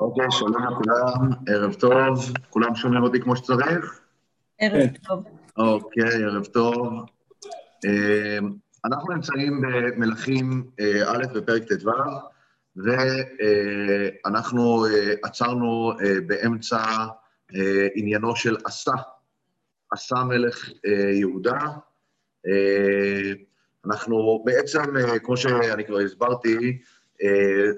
אוקיי, שלום לכולם, ערב טוב. כולם שומעים אותי כמו שצריך? ערב טוב. אוקיי, ערב טוב. אה, אנחנו נמצאים במלכים אה, א' בפרק ט"ו, ואנחנו אה, עצרנו באמצע עניינו של עשה, עשה מלך יהודה. אנחנו בעצם, כמו שאני כבר הסברתי,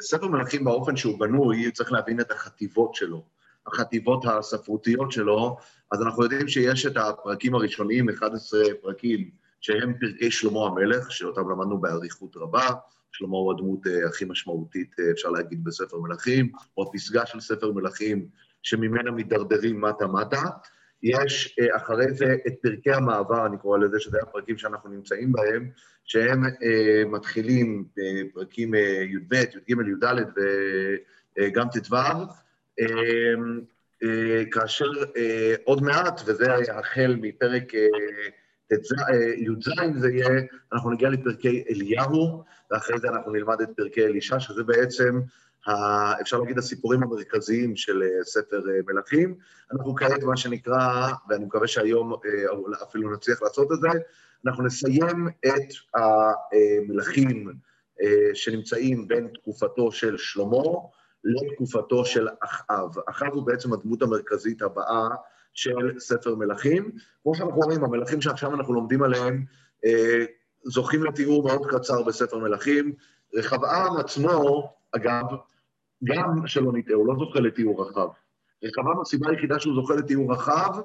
ספר מלכים באופן שהוא בנוי, צריך להבין את החטיבות שלו, החטיבות הספרותיות שלו, אז אנחנו יודעים שיש את הפרקים הראשוניים, 11 פרקים, שהם פרקי שלמה המלך, שאותם למדנו באריכות רבה. שלמה הוא הדמות אה, הכי משמעותית, אה, אפשר להגיד, בספר מלכים, או הפסגה של ספר מלכים, שממנה מידרדרים מטה-מטה. יש אה, אחרי זה את פרקי המעבר, אני קורא לזה, שזה הפרקים שאנחנו נמצאים בהם, שהם אה, מתחילים בפרקים אה, י"ב, י"ג, י"ד וגם ט"ו, כאשר עוד מעט, וזה החל מפרק י"ז זה יהיה, אנחנו נגיע לפרקי אליהו, ואחרי זה אנחנו נלמד את פרקי אלישע, שזה בעצם, אפשר להגיד, הסיפורים המרכזיים של ספר מלכים. אנחנו כעת, מה שנקרא, ואני מקווה שהיום אפילו נצליח לעשות את זה, אנחנו נסיים את המלכים שנמצאים בין תקופתו של שלמה לתקופתו של אחאב. אחאב הוא בעצם הדמות המרכזית הבאה של ספר מלכים. כמו שאנחנו רואים, המלכים שעכשיו אנחנו לומדים עליהם אה, זוכים לתיאור מאוד קצר בספר מלכים. רחבעם עצמו, אגב, גם שלא נטעה, הוא לא זוכה לתיאור רחב. רחבעם, הסיבה היחידה שהוא זוכה לתיאור רחב,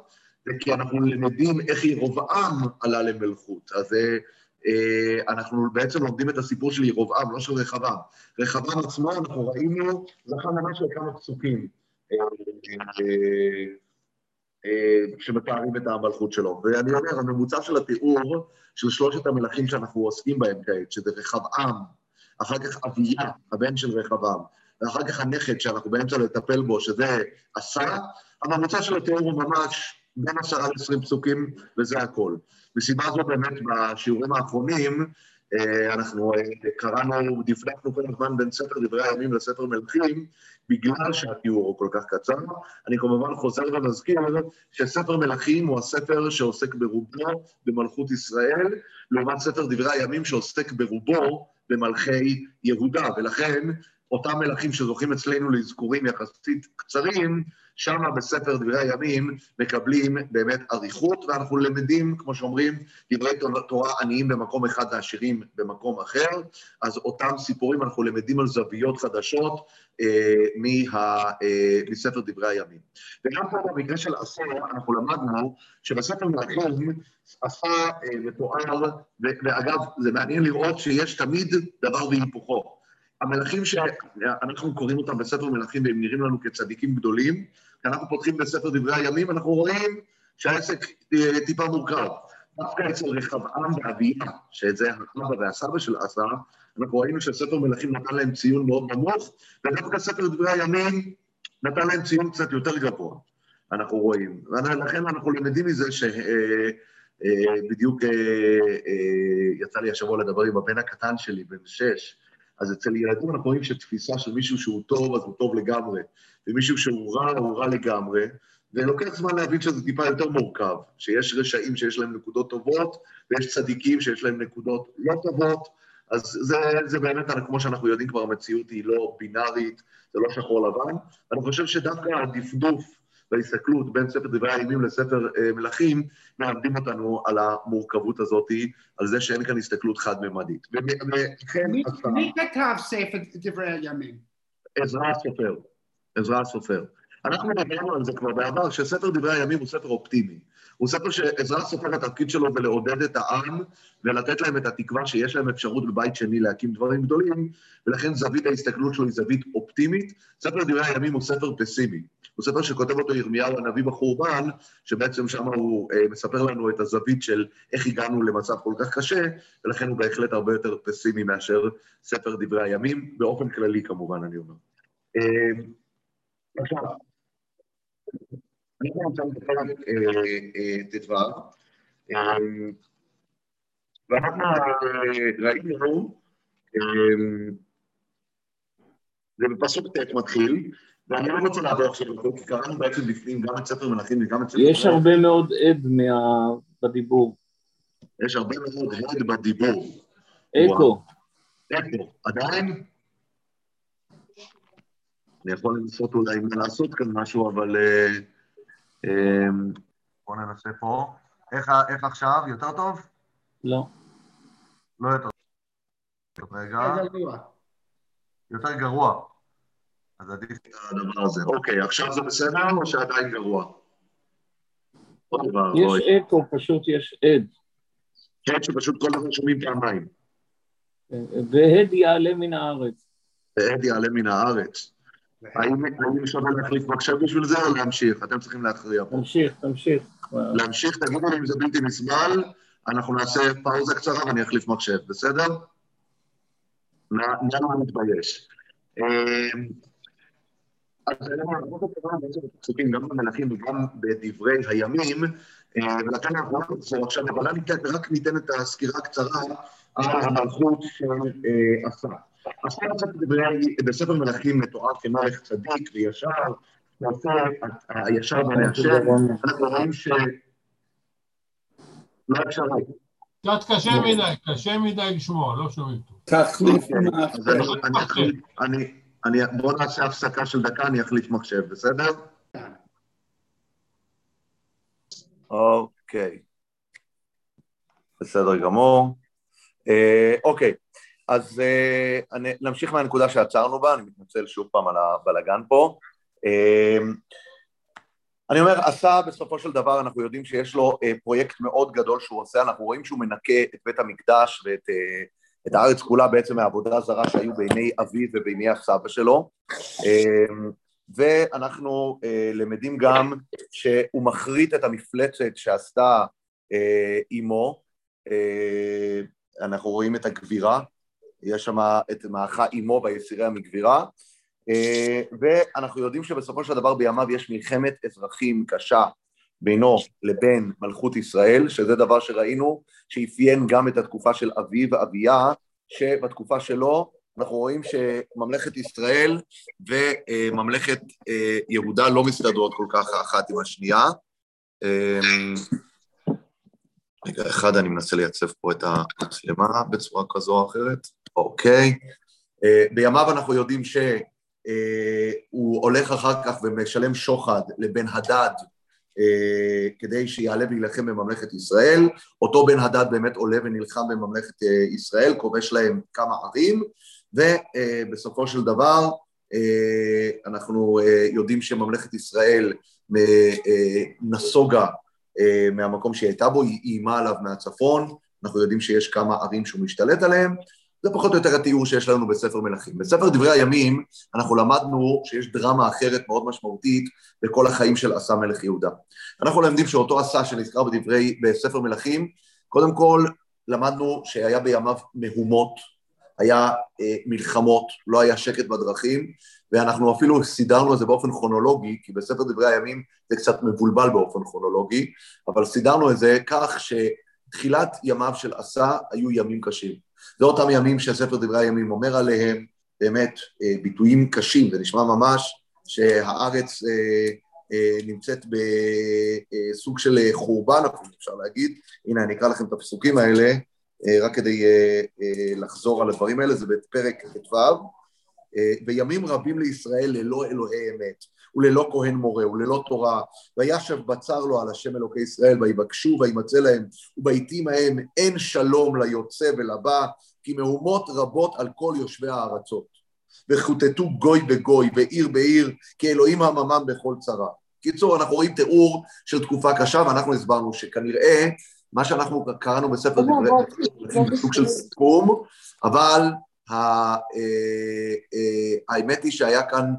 זה כי אנחנו למדים איך ירובעם עלה למלכות. אז אה, אנחנו בעצם לומדים את הסיפור של ירובעם, לא של רחבעם. רחבעם עצמו, אנחנו ראינו, זכה ממש לכמה פסוקים. אה, אה, שמתארים את המלכות שלו. ואני אומר, הממוצע של התיאור של שלושת המלכים שאנחנו עוסקים בהם כעת, שזה רחבעם, אחר כך אביה, הבן של רחבעם, ואחר כך הנכד שאנחנו באמצע לטפל בו, שזה עשה, הממוצע של התיאור הוא ממש בין עשרה לעשרים פסוקים, וזה הכל. מסיבה זו באמת בשיעורים האחרונים, אה, אנחנו אה, קראנו, דפדפנו כל הזמן בין ספר דברי הימים לספר מלכים, בגלל שהתיאור הוא כל כך קצר. אני כמובן חוזר ומזכיר שספר מלכים הוא הספר שעוסק ברובו במלכות ישראל, לעומת ספר דברי הימים שעוסק ברובו במלכי יהודה, ולכן אותם מלכים שזוכים אצלנו לאזכורים יחסית קצרים, שם בספר דברי הימים מקבלים באמת אריכות, ואנחנו למדים, כמו שאומרים, דברי תורה עניים במקום אחד ועשירים במקום אחר, אז אותם סיפורים אנחנו למדים על זוויות חדשות אה, מה, אה, מספר דברי הימים. וגם פה במקרה של עשה, אנחנו למדנו שבספר מלכים עשה אה, מתואר, ואגב, זה מעניין לראות שיש תמיד דבר והיפוכו. המלכים שאנחנו קוראים אותם בספר מלכים והם נראים לנו כצדיקים גדולים, כשאנחנו פותחים בספר דברי הימים, אנחנו רואים שהעסק אה, טיפה מורכב. דווקא אצל רחבעם ואביה, שזה האבא והסבא של אסא, אנחנו ראינו שספר מלכים נתן להם ציון מאוד נמוך, ודווקא ספר דברי הימים נתן להם ציון קצת יותר גבוה, אנחנו רואים. ולכן אנחנו למדים מזה שבדיוק אה, אה, יצא לי השבוע לדבר עם הבן הקטן שלי, בן שש, אז אצל ילדים אנחנו רואים שתפיסה של מישהו שהוא טוב, אז הוא טוב לגמרי, ומישהו שהוא רע, הוא רע לגמרי, ולוקח זמן להבין שזה טיפה יותר מורכב, שיש רשעים שיש להם נקודות טובות, ויש צדיקים שיש להם נקודות לא טובות, אז זה, זה באמת, כמו שאנחנו יודעים כבר, המציאות היא לא בינארית, זה לא שחור לבן. אני חושב שדווקא הדפדוף בהסתכלות בין ספר דברי הימים לספר אה, מלכים, מלמדים אותנו על המורכבות הזאת, על זה שאין כאן הסתכלות חד-ממדית. מי כתב ספר דברי הימים? עזרא הסופר. עזרא הסופר. אנחנו דיברנו על זה כבר בעבר, שספר דברי הימים הוא ספר אופטימי. הוא ספר שעזרא סופר, התפקיד שלו זה לעודד את העם ולתת להם את התקווה שיש להם אפשרות בבית שני להקים דברים גדולים, ולכן זווית ההסתכלות שלו היא זווית אופטימית. ספר דברי הימים הוא ספר פסימי. הוא ספר שכותב אותו ירמיהו הנביא בחורבן, שבעצם שם הוא אה, מספר לנו את הזווית של איך הגענו למצב כל כך קשה, ולכן הוא בהחלט הרבה יותר פסימי מאשר ספר דברי הימים, באופן כללי כמובן, אני אומר. אה, עכשיו, אנחנו נמצאים בפרק ט"ו, ואנחנו ראינו זה בפסוק ט' מתחיל, ואני לא רוצה לעבור עכשיו כי קראנו בעצם בפנים גם את ספר מלכים וגם את ספר... יש הרבה מאוד עד בדיבור. יש הרבה מאוד הד בדיבור. אקו. אקו. עדיין? אני יכול לנסות אולי לעשות כאן משהו, אבל... אה, אה, בואו ננסה פה. איך עכשיו? יותר טוב? לא. לא יותר טוב. רגע. יותר גרוע. אז עדיף את הדבר הזה. אוקיי, עכשיו זה בסדר או שעדיין גרוע? יש אקו, פשוט יש עד. כן, שפשוט כל הזמן שומעים פעמיים. והד יעלה מן הארץ. והד יעלה מן הארץ. האם שווה להחליף מחשב בשביל זה או להמשיך? אתם צריכים להכריע פה. תמשיך, תמשיך. להמשיך, תגידו לי אם זה בלתי נסבל, אנחנו נעשה פאוזה קצרה ואני אחליף מחשב, בסדר? נא לא מתבייש. אז פסוקים גם במלכים וגם בדברי הימים, ולכן אנחנו לא נחזור עכשיו, אבל רק ניתן את הסקירה הקצרה על המלכות של עשה. עשה קצת בספר מלכים מתואר כמלך צדיק וישר, ועשה הישר והנאשר, אנחנו רואים ש... לא אפשר קצת קשה מדי, קשה מדי לשמוע, לא שומעים טוב. תחליף אני אני, בואו נעשה הפסקה של דקה, אני אחליף מחשב, בסדר? אוקיי. בסדר גמור. אה, אוקיי, אז אה, אני, נמשיך מהנקודה שעצרנו בה, אני מתנצל שוב פעם על הבלגן פה. אה, אני אומר, עשה בסופו של דבר, אנחנו יודעים שיש לו אה, פרויקט מאוד גדול שהוא עושה, אנחנו רואים שהוא מנקה את בית המקדש ואת אה, את הארץ כולה בעצם מהעבודה הזרה שהיו בעיני אביו ובעיני הסבא שלו. אמ, ואנחנו אה, למדים גם שהוא מחריט את המפלצת שעשתה אימו, אה, אה, אנחנו רואים את הגבירה, יש שם את מאחה אימו ביצירי המגבירה, ואנחנו יודעים שבסופו של דבר בימיו יש מלחמת אזרחים קשה בינו לבין מלכות ישראל, שזה דבר שראינו שאפיין גם את התקופה של אבי ואביה, שבתקופה שלו אנחנו רואים שממלכת ישראל וממלכת אה, יהודה לא מסתדרות כל כך אחת עם השנייה. אמ, רגע, אחד, אני מנסה לייצב פה את המצלמה בצורה כזו או אחרת. אוקיי. אה, בימיו אנחנו יודעים שהוא אה, הולך אחר כך ומשלם שוחד לבן הדד כדי שיעלה וילחם בממלכת ישראל. אותו בן הדד באמת עולה ונלחם בממלכת אה, ישראל, כובש להם כמה ערים, ובסופו של דבר אה, אנחנו יודעים שממלכת ישראל נסוגה מהמקום שהיא הייתה בו, היא איימה עליו מהצפון, אנחנו יודעים שיש כמה ערים שהוא משתלט עליהם, זה פחות או יותר התיאור שיש לנו בספר מלכים. בספר דברי הימים אנחנו למדנו שיש דרמה אחרת מאוד משמעותית בכל החיים של עשה מלך יהודה. אנחנו למדים שאותו עשה שנזכר בדברי, בספר מלכים, קודם כל למדנו שהיה בימיו מהומות, היה אה, מלחמות, לא היה שקט בדרכים, ואנחנו אפילו סידרנו את זה באופן כרונולוגי, כי בספר דברי הימים זה קצת מבולבל באופן כרונולוגי, אבל סידרנו את זה כך שתחילת ימיו של עשה היו ימים קשים. זה אותם ימים שספר דברי הימים אומר עליהם, באמת אה, ביטויים קשים, זה נשמע ממש שהארץ אה, אה, נמצאת בסוג של חורבן, אפשר להגיד. הנה, אני אקרא לכם את הפסוקים האלה, רק כדי לחזור על הדברים האלה, זה בפרק ט"ו. וימים רבים לישראל ללא אלוהי אמת, וללא כהן מורה, וללא תורה, וישב בצר לו על השם אלוקי ישראל, ויבקשו וימצא להם, ובעתים ההם אין שלום ליוצא ולבא, כי מהומות רבות על כל יושבי הארצות. וחוטטו גוי בגוי, ועיר בעיר, כי אלוהים עממם בכל צרה. קיצור, אנחנו רואים תיאור של תקופה קשה, ואנחנו הסברנו שכנראה מה שאנחנו קראנו בספר דברי, זה סוג של סיכום, אבל אה, אה, האמת היא שהיה כאן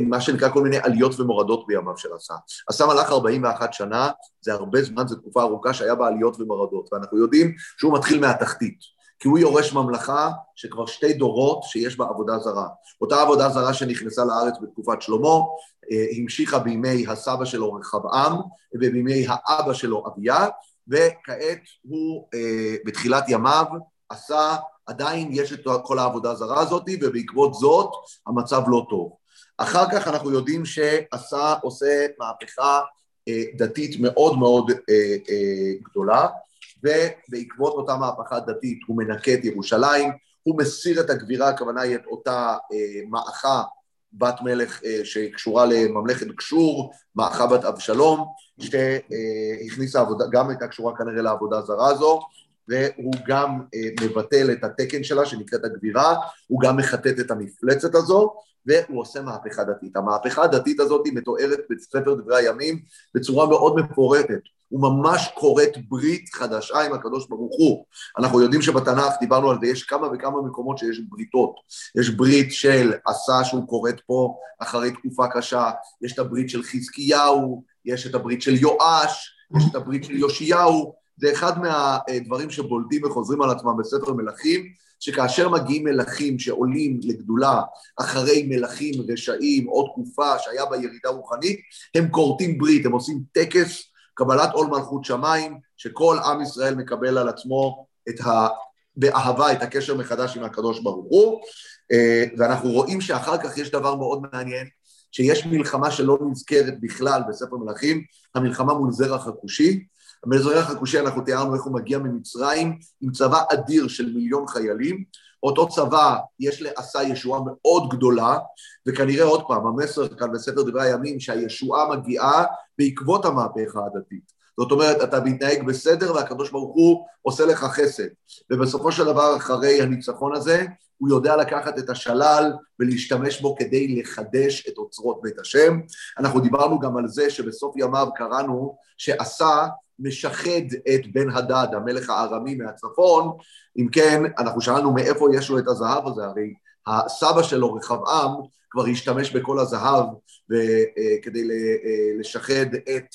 מה שנקרא כל מיני עליות ומורדות בימיו של עשה. עשה מלך 41 שנה, זה הרבה זמן, זו תקופה ארוכה שהיה בה עליות ומורדות, ואנחנו יודעים שהוא מתחיל מהתחתית. כי הוא יורש ממלכה שכבר שתי דורות שיש בה עבודה זרה. אותה עבודה זרה שנכנסה לארץ בתקופת שלמה, אה, המשיכה בימי הסבא שלו רחבעם ובימי האבא שלו אביה, וכעת הוא אה, בתחילת ימיו עשה עדיין יש את כל העבודה הזרה הזאת, ובעקבות זאת המצב לא טוב. אחר כך אנחנו יודעים שעשה, עושה מהפכה אה, דתית מאוד מאוד אה, אה, גדולה, ובעקבות אותה מהפכה דתית הוא מנקה את ירושלים, הוא מסיר את הגבירה, הכוונה היא את אותה מאחה בת מלך שקשורה לממלכת גשור, מאחה בת אבשלום, שהכניסה עבודה, גם הייתה קשורה כנראה לעבודה זרה הזו, והוא גם מבטל את התקן שלה שנקראת הגבירה, הוא גם מחטט את המפלצת הזו, והוא עושה מהפכה דתית. המהפכה הדתית הזאת מתוארת בספר דברי הימים בצורה מאוד מפורטת. הוא ממש כורת ברית חדשה עם הקדוש ברוך הוא. אנחנו יודעים שבתנ"ך, דיברנו על זה, יש כמה וכמה מקומות שיש בריתות. יש ברית של עשה שהוא כורת פה אחרי תקופה קשה, יש את הברית של חזקיהו, יש את הברית של יואש, יש את הברית של יאשיהו. זה אחד מהדברים שבולטים וחוזרים על עצמם בספר מלכים, שכאשר מגיעים מלכים שעולים לגדולה אחרי מלכים רשעים או תקופה שהיה בה ירידה רוחנית, הם כורתים ברית, הם עושים טקס קבלת עול מלכות שמיים, שכל עם ישראל מקבל על עצמו את ה... באהבה את הקשר מחדש עם הקדוש ברוך הוא, אה, ואנחנו רואים שאחר כך יש דבר מאוד מעניין, שיש מלחמה שלא נזכרת בכלל בספר מלכים, המלחמה מול זרח הכושי, המזרח הכושי אנחנו תיארנו איך הוא מגיע ממצרים עם צבא אדיר של מיליון חיילים, אותו צבא יש לעשה ישועה מאוד גדולה, וכנראה עוד פעם, המסר כאן בספר דברי הימים שהישועה מגיעה בעקבות המהפכה הדתית. זאת אומרת, אתה מתנהג בסדר והקדוש ברוך הוא עושה לך חסד. ובסופו של דבר, אחרי הניצחון הזה, הוא יודע לקחת את השלל ולהשתמש בו כדי לחדש את אוצרות בית השם. אנחנו דיברנו גם על זה שבסוף ימיו קראנו שעשה משחד את בן הדד, המלך הארמי מהצפון, אם כן, אנחנו שאלנו מאיפה יש לו את הזהב הזה, הרי הסבא שלו, רחבעם, כבר השתמש בכל הזהב אה, כדי אה, לשחד את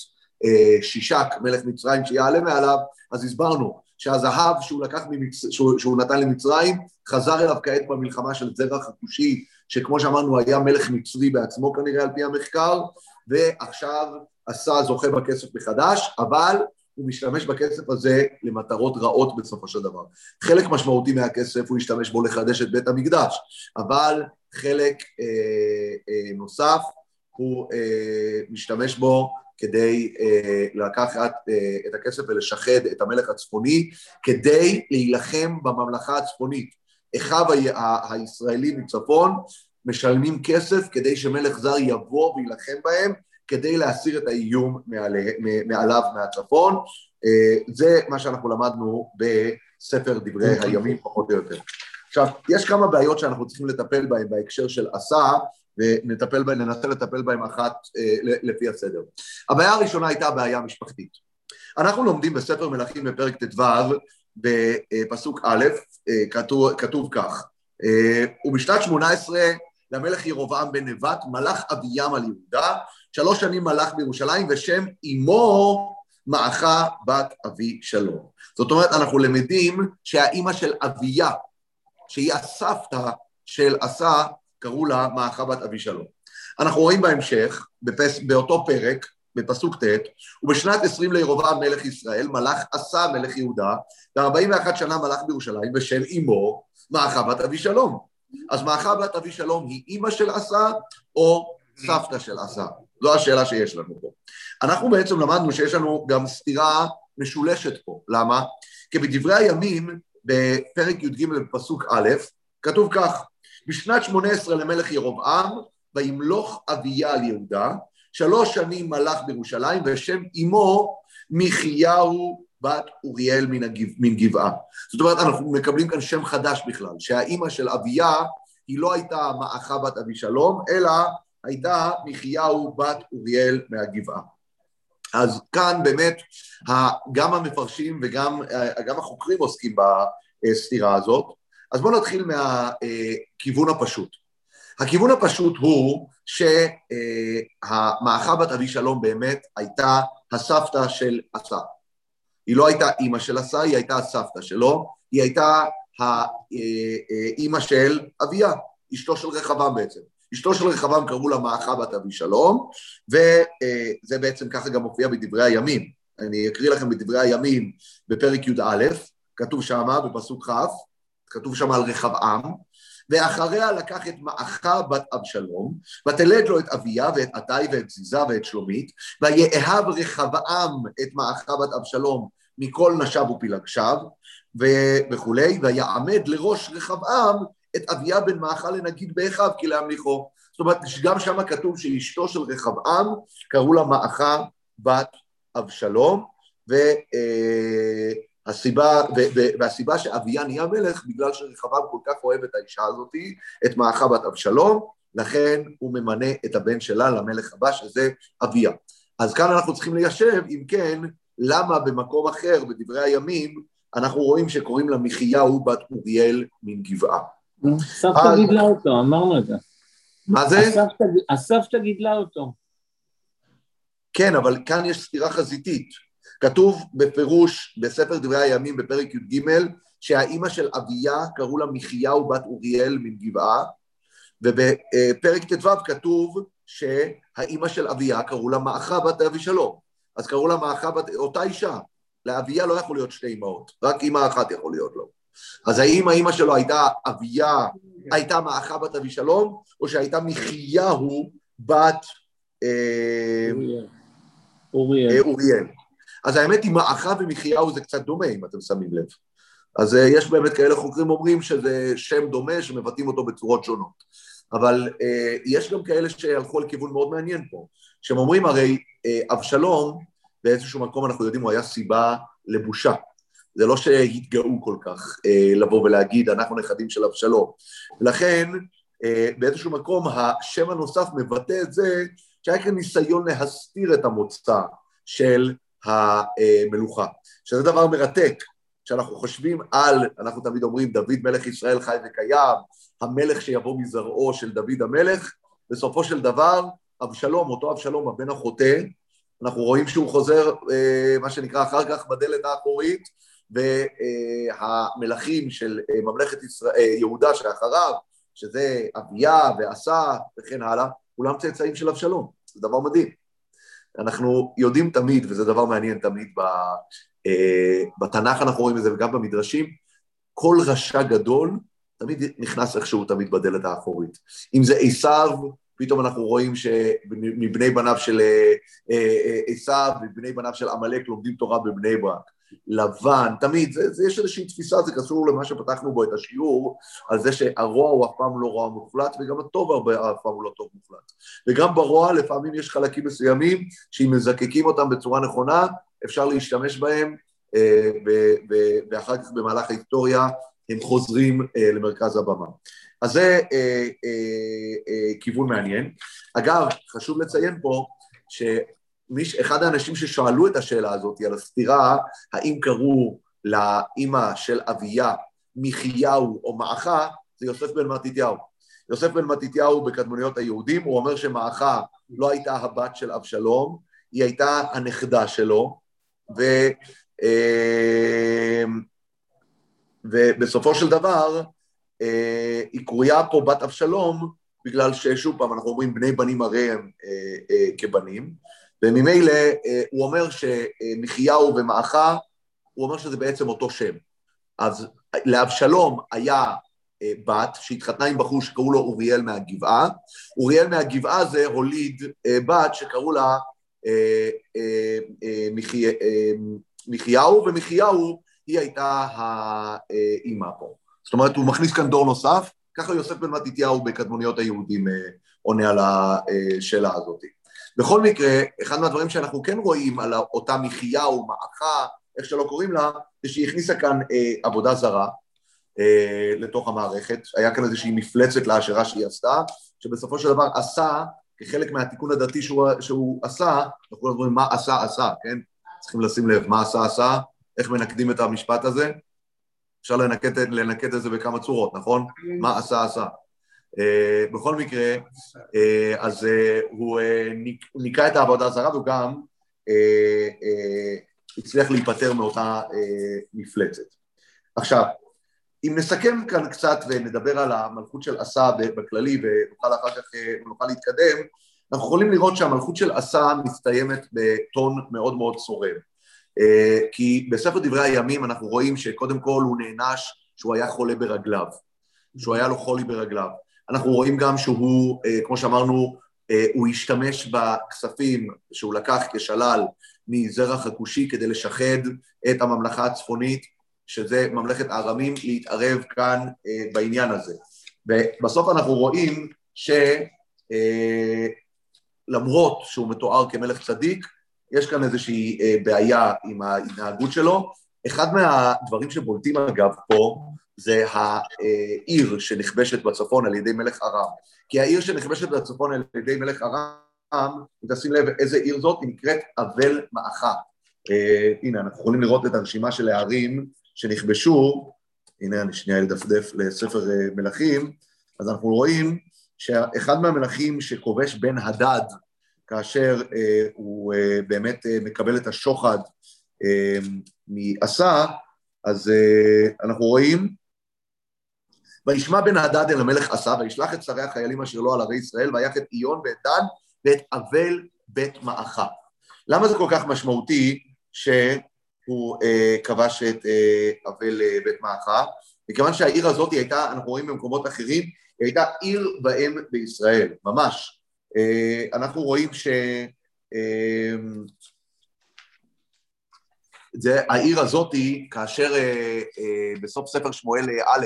אה, שישק, מלך מצרים, שיעלה מעליו, אז הסברנו שהזהב שהוא, לקח ממצ... שהוא, שהוא נתן למצרים, חזר אליו כעת במלחמה של זרח הכושי, שכמו שאמרנו היה מלך מצרי בעצמו כנראה על פי המחקר, ועכשיו עשה זוכה בכסף מחדש, אבל הוא משתמש בכסף הזה למטרות רעות בסופו של דבר. חלק משמעותי מהכסף הוא השתמש בו לחדש את בית המקדש, אבל חלק אה, אה, נוסף הוא אה, משתמש בו כדי אה, לקחת אה, את הכסף ולשחד את המלך הצפוני, כדי להילחם בממלכה הצפונית. אחיו ה- הישראלים מצפון משלמים כסף כדי שמלך זר יבוא ויילחם בהם, כדי להסיר את האיום מעליו מהצפון. אה, זה מה שאנחנו למדנו בספר דברי אוקיי. הימים, פחות או יותר. עכשיו, יש כמה בעיות שאנחנו צריכים לטפל בהן בהקשר של עשה, ונטפל בהן, ננסה לטפל בהן אחת אה, לפי הסדר. הבעיה הראשונה הייתה בעיה משפחתית. אנחנו לומדים בספר מלכים בפרק ט"ו, בפסוק א', אה, כתוב, כתוב כך, ובשנת שמונה עשרה למלך ירבעם בן נבט מלך אביים על יהודה, שלוש שנים מלך בירושלים, ושם אמו מעכה בת אבי שלום. זאת אומרת, אנחנו למדים שהאימא של אביה, שהיא הסבתא של עשה, קראו לה מעכה בת אבי שלום. אנחנו רואים בהמשך, בפס, באותו פרק, בפסוק ט', ובשנת עשרים לירובעם מלך ישראל, מלך עשה מלך יהודה, וארבעים ואחת שנה מלך בירושלים, בשם אמו מעכה בת אבי שלום. אז מעכה בת אבי שלום היא אימא של עשה, או סבתא של עשה? זו השאלה שיש לנו פה. אנחנו בעצם למדנו שיש לנו גם סתירה משולשת פה. למה? כי בדברי הימים, בפרק י"ג בפסוק א', כתוב כך: בשנת שמונה עשרה למלך ירבעם, וימלוך אביה על יהודה, שלוש שנים מלך בירושלים, ושם אמו מחיהו בת אוריאל מן, הגב... מן גבעה. זאת אומרת, אנחנו מקבלים כאן שם חדש בכלל, שהאימא של אביה היא לא הייתה מעכה בת אבישלום, אלא הייתה מחיהו בת אוריאל מהגבעה. אז כאן באמת גם המפרשים וגם החוקרים עוסקים בסתירה הזאת. אז בואו נתחיל מהכיוון הפשוט. הכיוון הפשוט הוא שהמאחה בת אבי שלום באמת הייתה הסבתא של עשה. היא לא הייתה אימא של עשה, היא הייתה הסבתא שלו, היא הייתה האימא של אביה, אשתו של רחבעם בעצם. אשתו של רחבעם קראו לה מאחה בת אבי שלום, וזה בעצם ככה גם מופיע בדברי הימים. אני אקריא לכם בדברי הימים בפרק י"א, כתוב שמה בפסוק כ', כתוב שם על רחבעם, ואחריה לקח את מעכה בת אבשלום, ותלד לו את אביה ואת עתי ואת זיזה ואת שלומית, ויאהב רחבעם את מעכה בת אבשלום מכל נשיו ופלגשיו, וכולי, ויעמד לראש רחבעם את אביה בן מעכה לנגיד באחיו כי להמליכו. זאת אומרת, גם שם כתוב שאשתו של רחבעם, קראו לה מעכה בת אבשלום, והסיבה, והסיבה שאביה נהיה מלך, בגלל שרחבעם כל כך אוהב את האישה הזאתי, את מעכה בת אבשלום, לכן הוא ממנה את הבן שלה למלך הבא, שזה אביה. אז כאן אנחנו צריכים ליישב, אם כן, למה במקום אחר, בדברי הימים, אנחנו רואים שקוראים לה מחיהו בת אוריאל מן גבעה. הסבתא גידלה אותו, אמרנו את זה. מה זה? הסבתא גידלה אותו. כן, אבל כאן יש סתירה חזיתית. כתוב בפירוש בספר דברי הימים בפרק י"ג שהאימא של אביה קראו לה מחיהו בת אוריאל מן גבעה, ובפרק ט"ו כתוב שהאימא של אביה קראו לה מעכה בת אבישלום. אז קראו לה מעכה בת... אותה אישה. לאביה לא יכול להיות שתי אמהות, רק אימא אחת יכול להיות לו. אז האם האימא שלו הייתה אביה, הייתה מעכה בת אבישלום, או שהייתה מחיהו בת אה, אוריאל. אוריאל. אז האמת היא מעכה ומחיהו זה קצת דומה, אם אתם שמים לב. אז אה, יש באמת כאלה חוקרים אומרים שזה שם דומה שמבטאים אותו בצורות שונות. אבל אה, יש גם כאלה שהלכו על כיוון מאוד מעניין פה, שהם אומרים הרי אבשלום, באיזשהו מקום אנחנו יודעים, הוא היה סיבה לבושה. זה לא שהתגאו כל כך אה, לבוא ולהגיד, אנחנו נכדים של אבשלום. ולכן, אה, באיזשהו מקום, השם הנוסף מבטא את זה שהיה כאן ניסיון להסתיר את המוצא של המלוכה, שזה דבר מרתק. כשאנחנו חושבים על, אנחנו תמיד אומרים, דוד מלך ישראל חי וקיים, המלך שיבוא מזרעו של דוד המלך, בסופו של דבר, אבשלום, אותו אבשלום, הבן החוטא, אנחנו רואים שהוא חוזר, אה, מה שנקרא, אחר כך בדלת האחורית, והמלכים של אה, ממלכת ישראל, אה, יהודה שאחריו, שזה אביה ועשה וכן הלאה, כולם צאצאים של אבשלום, זה דבר מדהים. אנחנו יודעים תמיד, וזה דבר מעניין תמיד, בתנ"ך אנחנו רואים את זה וגם במדרשים, כל רשע גדול תמיד נכנס איכשהו תמיד בדלת האחורית. אם זה עשיו, פתאום אנחנו רואים שמבני בניו של עשיו, מבני בניו של עמלק לומדים תורה בבני ברק. לבן, תמיד, זה, זה, יש איזושהי תפיסה, זה קשור למה שפתחנו בו את השיעור, על זה שהרוע הוא אף פעם לא רוע מוחלט, וגם הטוב הרבה, אף פעם הוא לא טוב מוחלט. וגם ברוע לפעמים יש חלקים מסוימים, שאם מזקקים אותם בצורה נכונה, אפשר להשתמש בהם, אה, ואחר כך במהלך ההיסטוריה הם חוזרים אה, למרכז הבמה. אז זה אה, כיוון מעניין. אגב, חשוב לציין פה, ש... מיש, אחד האנשים ששאלו את השאלה הזאת על הסתירה, האם קראו לאימא של אביה מחיהו או מעכה, זה יוסף בן מתתיהו. יוסף בן מתתיהו בקדמוניות היהודים, הוא אומר שמעכה לא הייתה הבת של אבשלום, היא הייתה הנכדה שלו, ו, אה, ובסופו של דבר אה, היא קרויה פה בת אבשלום, בגלל ששוב פעם אנחנו אומרים בני בנים הרי הם אה, כבנים, וממילא אה, הוא אומר שמחייהו ומעכה, הוא אומר שזה בעצם אותו שם. אז לאבשלום היה אה, בת שהתחתנה עם בחור שקראו לו אוריאל מהגבעה, אוריאל מהגבעה זה הוליד אה, בת שקראו לה מחיהו, ומחיהו היא הייתה האימא פה. זאת אומרת, הוא מכניס כאן דור נוסף, ככה יוסף בן מתתיהו בקדמוניות היהודים עונה על השאלה הזאת. בכל מקרה, אחד מהדברים שאנחנו כן רואים על אותה מחייה או מעכה, איך שלא קוראים לה, זה שהיא הכניסה כאן אה, עבודה זרה אה, לתוך המערכת, היה כאן איזושהי מפלצת להשערה שהיא עשתה, שבסופו של דבר עשה, כחלק מהתיקון הדתי שהוא, שהוא עשה, אנחנו אומרים מה עשה עשה, כן? צריכים לשים לב מה עשה עשה, איך מנקדים את המשפט הזה, אפשר לנקד, לנקד את זה בכמה צורות, נכון? מה עשה עשה. Uh, בכל מקרה, uh, אז uh, הוא ניקה את העבודה הזרה והוא גם הצליח להיפטר מאותה מפלצת. עכשיו, אם נסכם כאן קצת ונדבר על המלכות של עשה בכללי ונוכל אחר כך ונוכל להתקדם, אנחנו יכולים לראות שהמלכות של עשה מסתיימת בטון מאוד מאוד צורם. כי בספר דברי הימים אנחנו רואים שקודם כל הוא נענש שהוא היה חולה ברגליו, שהוא היה לו חולי ברגליו. אנחנו רואים גם שהוא, אה, כמו שאמרנו, אה, הוא השתמש בכספים שהוא לקח כשלל מזרח הכושי כדי לשחד את הממלכה הצפונית, שזה ממלכת הארמים, להתערב כאן אה, בעניין הזה. ובסוף אנחנו רואים שלמרות שהוא מתואר כמלך צדיק, יש כאן איזושהי בעיה עם ההתנהגות שלו. אחד מהדברים שבולטים אגב פה, זה העיר שנכבשת בצפון על ידי מלך ארם. כי העיר שנכבשת בצפון על ידי מלך ארם, אם תשים לב איזה עיר זאת, היא נקראת אבל מאחה. Uh, הנה, אנחנו יכולים לראות את הרשימה של הערים שנכבשו, הנה אני שנייה לדפדף לספר uh, מלכים, אז אנחנו רואים שאחד מהמלכים שכובש בן הדד, כאשר uh, הוא uh, באמת uh, מקבל את השוחד uh, מעשה, אז uh, אנחנו רואים וישמע בן הדד אל המלך עשה, וישלח את שרי החיילים אשר לו על ערי ישראל, ויח את איון ואת דן ואת אבל בית מאחה. למה זה כל כך משמעותי שהוא אה, כבש את אה, אבל אה, בית מאחה? מכיוון שהעיר הזאת הייתה, אנחנו רואים במקומות אחרים, היא הייתה עיר ואם בישראל, ממש. אה, אנחנו רואים ש... אה, זה העיר הזאתי, כאשר אה, אה, בסוף ספר שמואל אה, א',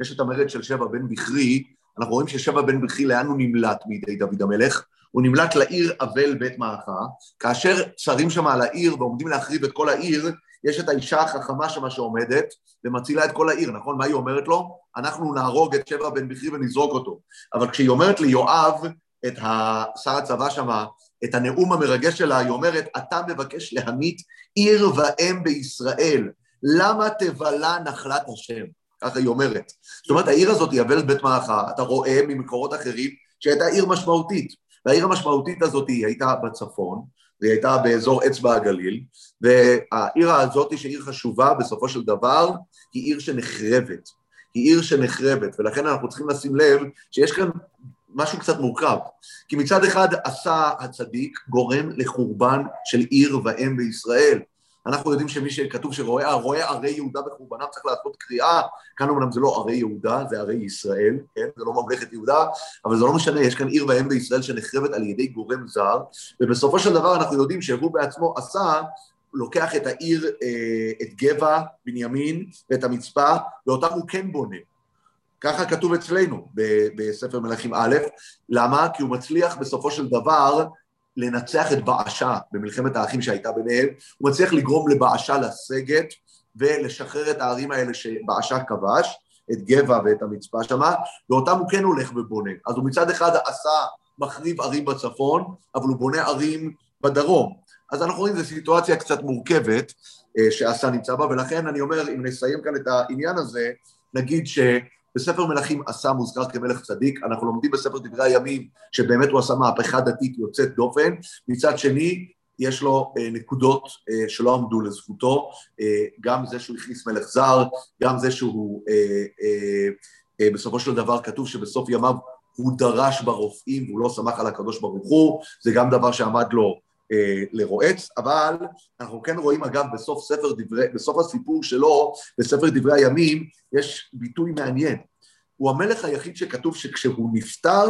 יש את המרד של שבע בן בכרי, אנחנו רואים ששבע בן בכרי לאן הוא נמלט בידי דוד המלך? הוא נמלט לעיר אבל בית מעכה, כאשר שרים שם על העיר ועומדים להחריב את כל העיר, יש את האישה החכמה שמה שעומדת ומצילה את כל העיר, נכון? מה היא אומרת לו? אנחנו נהרוג את שבע בן בכרי ונזרוק אותו. אבל כשהיא אומרת ליואב, את שר הצבא שמה, את הנאום המרגש שלה, היא אומרת, אתה מבקש להמית עיר ואם בישראל, למה תבלע נחלת השם? ככה היא אומרת. זאת אומרת, העיר הזאת היא אבלת בית מעכה, אתה רואה ממקורות אחרים שהייתה עיר משמעותית. והעיר המשמעותית הזאת היא הייתה בצפון, והיא הייתה באזור אצבע הגליל, והעיר הזאת, שהיא עיר חשובה, בסופו של דבר, היא עיר שנחרבת. היא עיר שנחרבת, ולכן אנחנו צריכים לשים לב שיש כאן משהו קצת מורכב. כי מצד אחד עשה הצדיק גורם לחורבן של עיר ואם בישראל. אנחנו יודעים שמי שכתוב שרואה רואה ערי יהודה בחורבנם צריך לעשות קריאה, כאן אומנם זה לא ערי יהודה, זה ערי ישראל, כן? זה לא ממלכת יהודה, אבל זה לא משנה, יש כאן עיר ואם בישראל שנחרבת על ידי גורם זר, ובסופו של דבר אנחנו יודעים שהוא בעצמו עשה, לוקח את העיר, אה, את גבע, בנימין ואת המצפה, ואותם הוא כן בונה. ככה כתוב אצלנו בספר מלכים א', למה? כי הוא מצליח בסופו של דבר לנצח את באשה במלחמת האחים שהייתה ביניהם, הוא מצליח לגרום לבאשה לסגת ולשחרר את הערים האלה שבאשה כבש, את גבע ואת המצפה שמה, ואותם הוא כן הולך ובונה. אז הוא מצד אחד עשה, מחריב ערים בצפון, אבל הוא בונה ערים בדרום. אז אנחנו רואים, זו סיטואציה קצת מורכבת אה, שעשה נמצא בה, ולכן אני אומר, אם נסיים כאן את העניין הזה, נגיד ש... בספר מלכים עשה מוזכר כמלך צדיק, אנחנו לומדים בספר דברי הימים שבאמת הוא עשה מהפכה דתית יוצאת דופן, מצד שני יש לו אה, נקודות אה, שלא עמדו לזכותו, אה, גם זה שהוא הכניס מלך זר, גם זה שהוא אה, אה, אה, בסופו של דבר כתוב שבסוף ימיו הוא דרש ברופאים והוא לא סמך על הקדוש ברוך הוא, זה גם דבר שעמד לו לרועץ, אבל אנחנו כן רואים אגב בסוף ספר דברי, בסוף הסיפור שלו, בספר דברי הימים, יש ביטוי מעניין. הוא המלך היחיד שכתוב שכשהוא נפטר,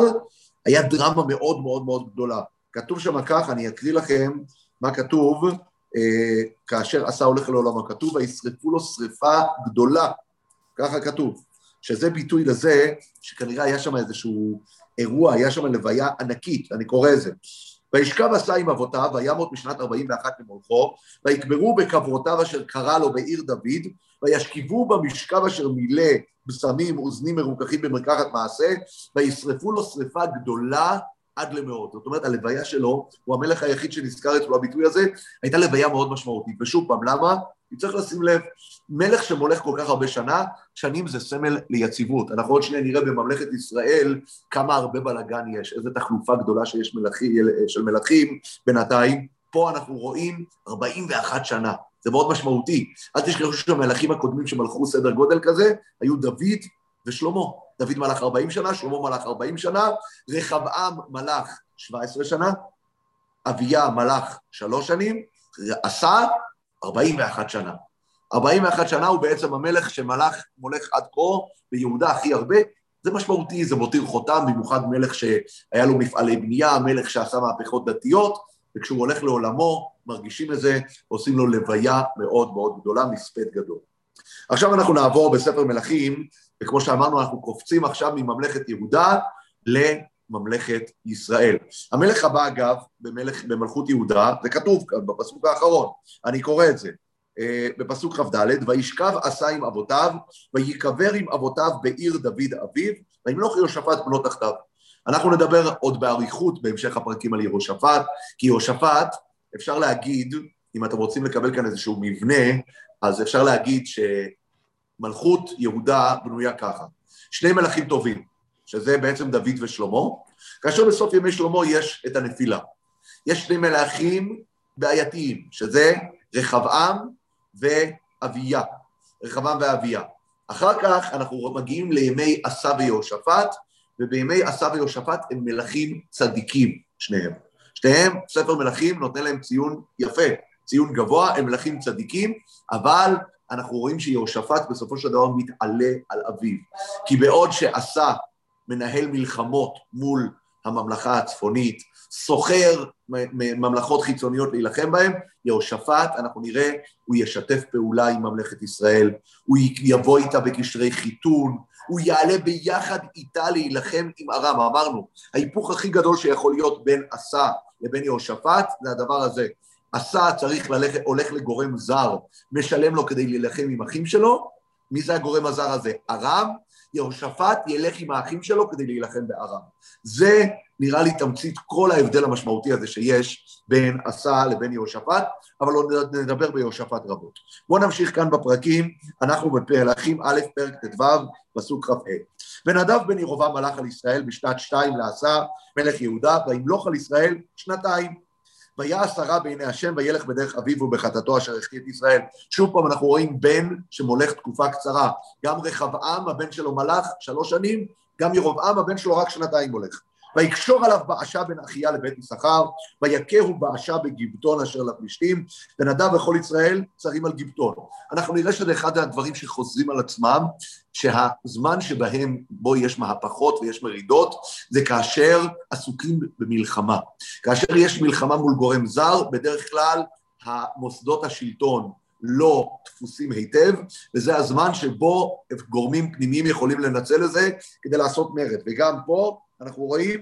היה דרמה מאוד מאוד מאוד גדולה. כתוב שם כך, אני אקריא לכם מה כתוב, אה, כאשר עשה הולך לעולמו, כתוב, וישרפו לו שרפה גדולה, ככה כתוב, שזה ביטוי לזה שכנראה היה שם איזשהו אירוע, היה שם לוויה ענקית, אני קורא את זה. וישכב עשה עם אבותיו, וימות משנת 41 למולכו, ויקברו בקברותיו אשר קרא לו בעיר דוד, וישכיבו במשכב אשר מילא בשמים אוזנים מרוככים במרקחת מעשה, וישרפו לו שרפה גדולה עד למאות. זאת אומרת, הלוויה שלו, הוא המלך היחיד שנזכר אצלו הביטוי הזה, הייתה לוויה מאוד משמעותית. ושוב פעם, למה? כי צריך לשים לב, מלך שמולך כל כך הרבה שנה, שנים זה סמל ליציבות. אנחנו עוד שניה נראה בממלכת ישראל כמה הרבה בלאגן יש, איזה תחלופה גדולה שיש מלכי, של מלכים בינתיים. פה אנחנו רואים 41 שנה, זה מאוד משמעותי. אל תשכחו שהמלכים הקודמים שמלכו סדר גודל כזה, היו דוד ושלמה. דוד מלך 40 שנה, שלמה מלך 40 שנה, רחבעם מלך 17 שנה, אביה מלך שלוש שנים, עשה 41 שנה. 41 שנה הוא בעצם המלך שמלך, מולך עד כה ביהודה הכי הרבה, זה משמעותי, זה מותיר חותם, במיוחד מלך שהיה לו מפעלי בנייה, מלך שעשה מהפכות דתיות, וכשהוא הולך לעולמו, מרגישים את זה, עושים לו לוויה מאוד מאוד גדולה, מספד גדול. עכשיו אנחנו נעבור בספר מלכים, וכמו שאמרנו, אנחנו קופצים עכשיו מממלכת יהודה לממלכת ישראל. המלך הבא, אגב, במלך, במלכות יהודה, זה כתוב כאן בפסוק האחרון, אני קורא את זה. אה, בפסוק כ"ד, וישכב עשה עם אבותיו, ויקבר עם אבותיו בעיר דוד אביו, וימלוך יהושפט בנו תחתיו. אנחנו נדבר עוד באריכות בהמשך הפרקים על יהושפט, כי יהושפט, אפשר להגיד, אם אתם רוצים לקבל כאן איזשהו מבנה, אז אפשר להגיד שמלכות יהודה בנויה ככה. שני מלכים טובים, שזה בעצם דוד ושלמה, כאשר בסוף ימי שלמה יש את הנפילה. יש שני מלכים בעייתיים, שזה רחבעם ואביה, רחבעם ואביה. אחר כך אנחנו מגיעים לימי עשה ויהושפט, ובימי עשה ויהושפט הם מלכים צדיקים, שניהם. שניהם, ספר מלכים נותן להם ציון יפה, ציון גבוה, הם מלכים צדיקים, אבל אנחנו רואים שיהושפט בסופו של דבר מתעלה על אביו. כי בעוד שעשה מנהל מלחמות מול הממלכה הצפונית, סוחר ממלכות חיצוניות להילחם בהן, יהושפט, אנחנו נראה, הוא ישתף פעולה עם ממלכת ישראל, הוא יבוא איתה בקשרי חיתון, הוא יעלה ביחד איתה להילחם עם ארם. אמרנו, ההיפוך הכי גדול שיכול להיות בין עשה לבין יהושפט, זה הדבר הזה. עשה צריך ללכת, הולך לגורם זר, משלם לו כדי להילחם עם אחים שלו, מי זה הגורם הזר הזה? ארם, יהושפט ילך עם האחים שלו כדי להילחם בארם. זה נראה לי תמצית כל ההבדל המשמעותי הזה שיש בין עשה לבין יהושפט, אבל עוד נדבר ביהושפט רבות. בואו נמשיך כאן בפרקים, אנחנו בפרקים א', פרק ט"ו, פסוק כ"ה. ונדב בן ירובעם מלך על ישראל בשנת שתיים לעשה מלך יהודה, וימלוך על ישראל שנתיים. ויעש הרע בעיני השם וילך בדרך אביו ובחטאתו אשר החטיא את ישראל. שוב פעם אנחנו רואים בן שמולך תקופה קצרה. גם רחבעם הבן שלו מלך שלוש שנים, גם ירובעם הבן שלו רק שנתיים מולך. ויקשור עליו באשה בן אחיה לבית יששכר, ויכהו באשה בגיבטון אשר לפלישתים, ונדב וכל ישראל צרים על גיבטון. אנחנו נראה שזה אחד הדברים שחוזרים על עצמם, שהזמן שבהם, בו יש מהפכות ויש מרידות, זה כאשר עסוקים במלחמה. כאשר יש מלחמה מול גורם זר, בדרך כלל המוסדות השלטון לא דפוסים היטב, וזה הזמן שבו גורמים פנימיים יכולים לנצל את זה כדי לעשות מרד. וגם פה אנחנו רואים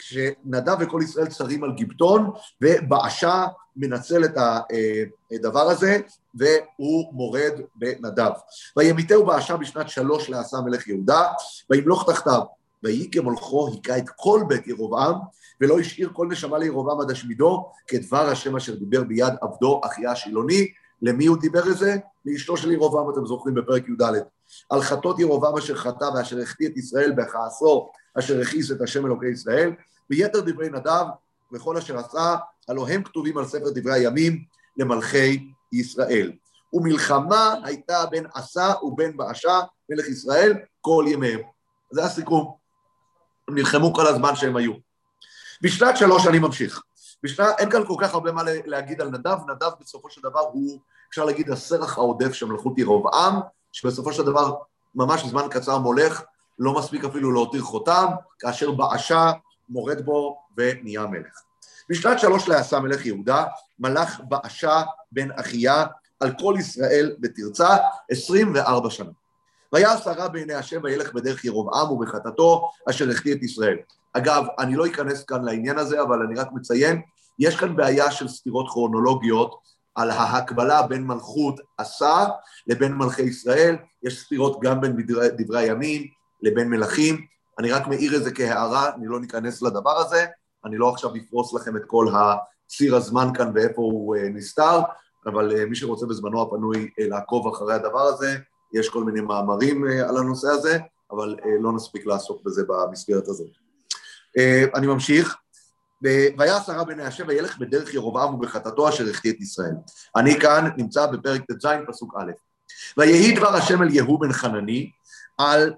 שנדב וכל ישראל צרים על גיבטון, ובאשה מנצל את הדבר הזה, והוא מורד בנדב. וימיתהו באשה בשנת שלוש לעשה מלך יהודה, וימלוך תחתיו. ויהי כמולכו היכה את כל בית ירבעם, ולא השאיר כל נשמה לירבעם עד השמידו, כדבר השם אשר דיבר ביד עבדו אחיה השילוני. למי הוא דיבר את זה? לאשתו של ירבעם, אתם זוכרים בפרק י"ד. על חטות ירבעם אשר חטא ואשר החטיא את ישראל בכעסו אשר הכעיס את השם אלוקי ישראל, ויתר דברי נדב וכל אשר עשה, הלא הם כתובים על ספר דברי הימים למלכי ישראל. ומלחמה הייתה בין עשה ובין באשה, מלך ישראל, כל ימיהם. זה הסיכום. הם נלחמו כל הזמן שהם היו. בשנת שלוש אני ממשיך. בשנת, אין כאן כל כך הרבה מה להגיד על נדב, נדב בסופו של דבר הוא, אפשר להגיד, הסרח העודף של מלכות ירבעם, שבסופו של דבר ממש זמן קצר מולך, לא מספיק אפילו להותיר חותם, כאשר באשה מורד בו ונהיה מלך. בשנת שלוש לעשה מלך יהודה, מלך באשה בן אחיה על כל ישראל בתרצה עשרים וארבע שנה. ויעש הרע בעיני השם וילך בדרך ירבעם ובחטאתו אשר החטיא את ישראל. אגב, אני לא אכנס כאן לעניין הזה, אבל אני רק מציין, יש כאן בעיה של סתירות כרונולוגיות על ההקבלה בין מלכות עשה לבין מלכי ישראל, יש סתירות גם בין דברי, דברי הימים, לבין מלכים. אני רק מעיר את זה כהערה, אני לא ניכנס לדבר הזה, אני לא עכשיו אפרוס לכם את כל ציר הזמן כאן ואיפה הוא אה, נסתר, אבל אה, מי שרוצה בזמנו הפנוי אה, לעקוב אחרי הדבר הזה, יש כל מיני מאמרים על הנושא הזה, אבל לא נספיק לעסוק בזה במסגרת הזאת. אני ממשיך. ויעש הרע בעיני השם וילך בדרך ירבעם ובחטאתו אשר החטיא את ישראל. אני כאן נמצא בפרק ט"ז פסוק א'. ויהי דבר השם אל יהוא בן חנני על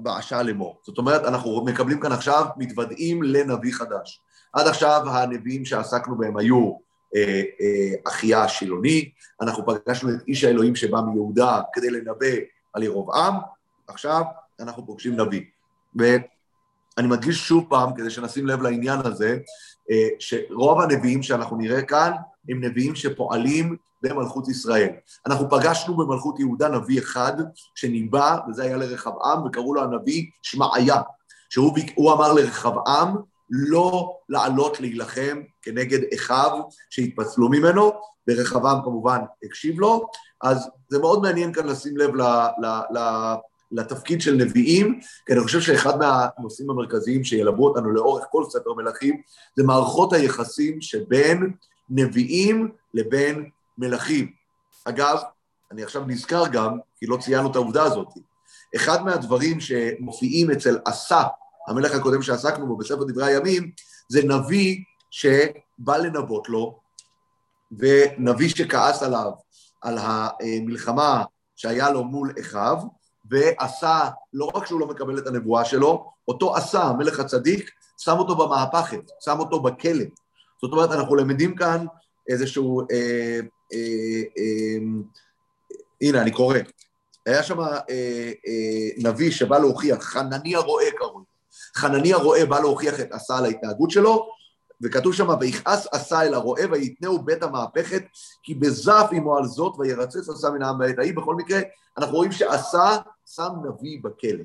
באשה לאמור. זאת אומרת, אנחנו מקבלים כאן עכשיו, מתוודעים לנביא חדש. עד עכשיו הנביאים שעסקנו בהם היו אה, אה, אחיה השילוני, אנחנו פגשנו את איש האלוהים שבא מיהודה כדי לנבא על ירבעם, עכשיו אנחנו פוגשים נביא. ואני מדגיש שוב פעם, כדי שנשים לב לעניין הזה, אה, שרוב הנביאים שאנחנו נראה כאן, הם נביאים שפועלים במלכות ישראל. אנחנו פגשנו במלכות יהודה נביא אחד שניבא, וזה היה לרחבעם, וקראו לו הנביא שמעיה, שהוא אמר לרחבעם לא לעלות להילחם כנגד אחיו שהתפצלו ממנו, ורחבעם כמובן הקשיב לו, אז זה מאוד מעניין כאן לשים לב ל, ל, ל, לתפקיד של נביאים, כי אני חושב שאחד מהנושאים המרכזיים שילוו אותנו לאורך כל ספר מלכים, זה מערכות היחסים שבין נביאים לבין מלכים. אגב, אני עכשיו נזכר גם, כי לא ציינו את העובדה הזאת, אחד מהדברים שמופיעים אצל עשה, המלך הקודם שעסקנו בו בספר דברי הימים, זה נביא שבא לנבות לו, ונביא שכעס עליו, על המלחמה שהיה לו מול אחיו, ועשה, לא רק שהוא לא מקבל את הנבואה שלו, אותו עשה, המלך הצדיק, שם אותו במהפכת, שם אותו בכלא. זאת אומרת, אנחנו למדים כאן איזשהו... אה, אה, אה, הנה, אני קורא. היה שם אה, אה, נביא שבא להוכיח, חנני הרועה קראו חנני הרועה בא להוכיח את עשה על ההתנהגות שלו, וכתוב שם, ויכעס עשה אל הרועה ויתנהו בית המהפכת, כי בזף עמו על זאת וירצץ עשה מן העם בעת ההיא. בכל מקרה, אנחנו רואים שעשה שם נביא בכלא.